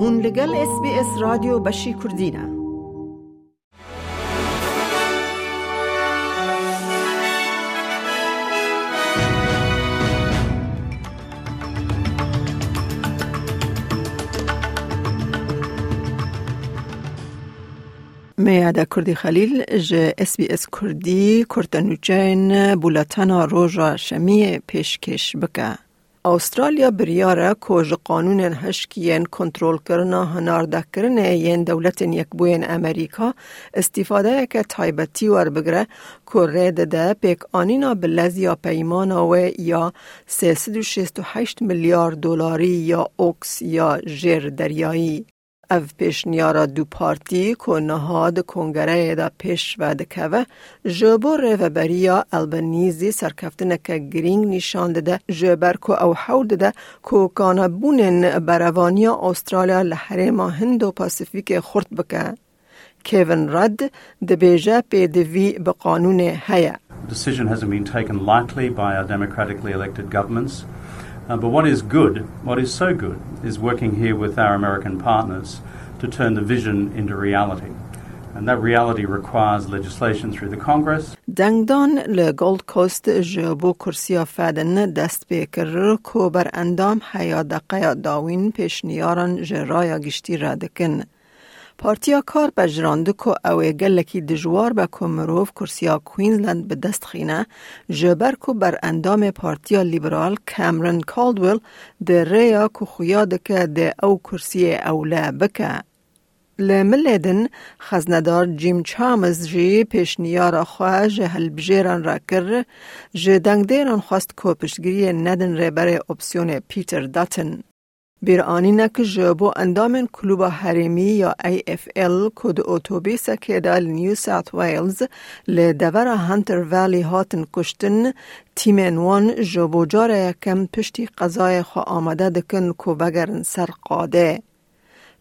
هون لگل اس بی اس رادیو بشی کردینه میاده کردی خلیل جه اس بی اس کردی کرتنوچین بولتنا روژا شمی پیشکش بکه. استرالیا بریاره که قانون هشکین کنترل کرنا هنارده کرنه ین دولت یک بوین امریکا استفاده که تایبتی ور بگره که رید ده پیک آنینا بلز یا پیمان و یا 368 میلیارد دلاری یا اوکس یا جر دریایی. او پیشنیارا دو پارتی که نهاد کنگره دا پیش و دکوه جبو ریوبریا البنیزی سرکفتنه که گرینگ نشان ده جبر که او حول ده که کانا بونن بروانیا استرالیا لحرم هند و پاسیفیک خورد بکه. کیون رد ده بیجه قانون هیا. decision hasn't been taken lightly by our democratically elected governments. Uh, but what is good, what is so good, is working here with our American partners to turn the vision into reality. And that reality requires legislation through the Congress. دنگدان لگولد کوست جبو کرسیا فدن دست بیکر کو بر اندام حیا دقیا داوین پیشنیاران جرایا گشتی را دکن. پارتیا کار بجرانده که اوه گلکی دجوار به که مروف کرسیا کوینزلند به دست خینه جبر که بر اندام پارتیا لیبرال کامرن کالدویل ده ریا که خویاده که ده او کرسی اوله بکه. لملدن خزندار جیم چامز جی پیشنیار خواه جه هلبجیران را کر جه دنگدیران خواست که پشتگیری ندن ریبر اپسیون پیتر داتن. بیر آنینه که جبو اندام کلوب حریمی یا AFL کد اتوبیس که دال نیو ساوت ویلز لدور هانتر ویلی هاتن کشتن تیمن وان جبو جاره یکم پشتی قضای خوا آمده دکن که بگرن سر قاده.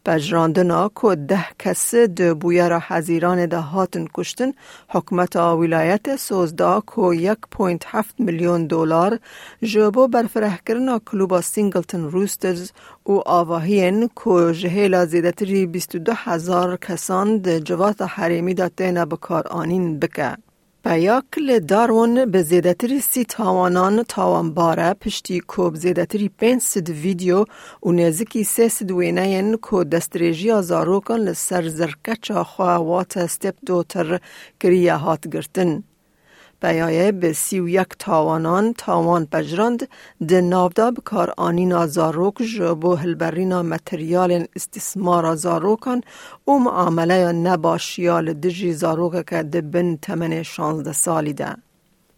بجراندنا که ده کس ده بویا را حزیران ده هاتن کشتن. حکمت ولایت سوزده که یک پوینت هفت میلیون دلار. جبو برفره کرنا کلوبا سینگلتن روسترز و آواهین که جهیلا زیدتری 22 هزار کسان ده جوات حریمی ده تینا بکار آنین بکه. بیاکل دارون به زیدتری سی تاوانان تاوان باره پشتی کوب زیدتری پین سد ویدیو و نزکی سی سد وینین کو دستریجی آزاروکن لسر زرکچ خواه وات استپ دوتر کریه هات گرتن. بیایه به سی و یک تاوانان تاوان پجرند ده نافدا بکار آنین آزاروک جبو هلبرینا متریال استثمار آزاروکان و معامله نباشیال دجی زاروک که ده بن تمن شانزده سالی ده.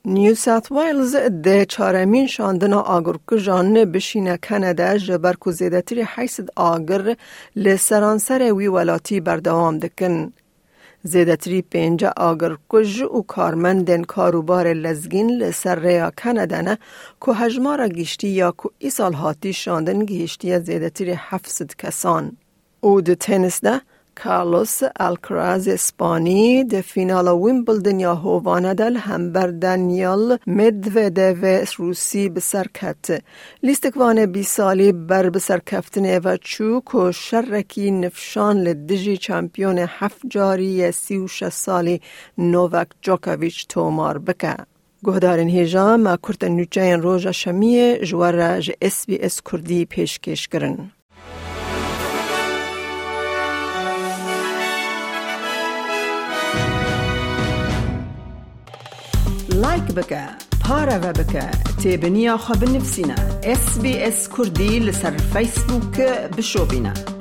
نیو ساوت ویلز ده چارمین شاندن آگر جان بشینه کنده جبر کو زیدتری حیثد آگر لسرانسر وی ولاتی بردوام دکن. زیدتری پینجا آگر کج و کارمندن کاروبار لزگین لسر ریا کندنه که هجمارا گیشتی یا که ای سال هاتی شاندن گیشتی زیدتری حفظد کسان. او ده تنس ده کارلوس الکراز اسپانی ده فینال ویمبلدن یا هوانه دل هم بر دانیال مدوده روسی بسر کت. لیستکوان بی سالی بر بسر کفتنه و چوک و شرکی نفشان لدجی چمپیون هفت جاری سی و سالی نووک جوکویچ تومار بکه. گهدارین هیجا ما کرت نوچین روژا شمیه جوار جه اس بی اس کردی پیشکش کرن. لایک بکە. پارەوە بکە. تێبنییا خە بنفسینە SسBS کوردی لەسەر فیسبووکە بشۆبینە.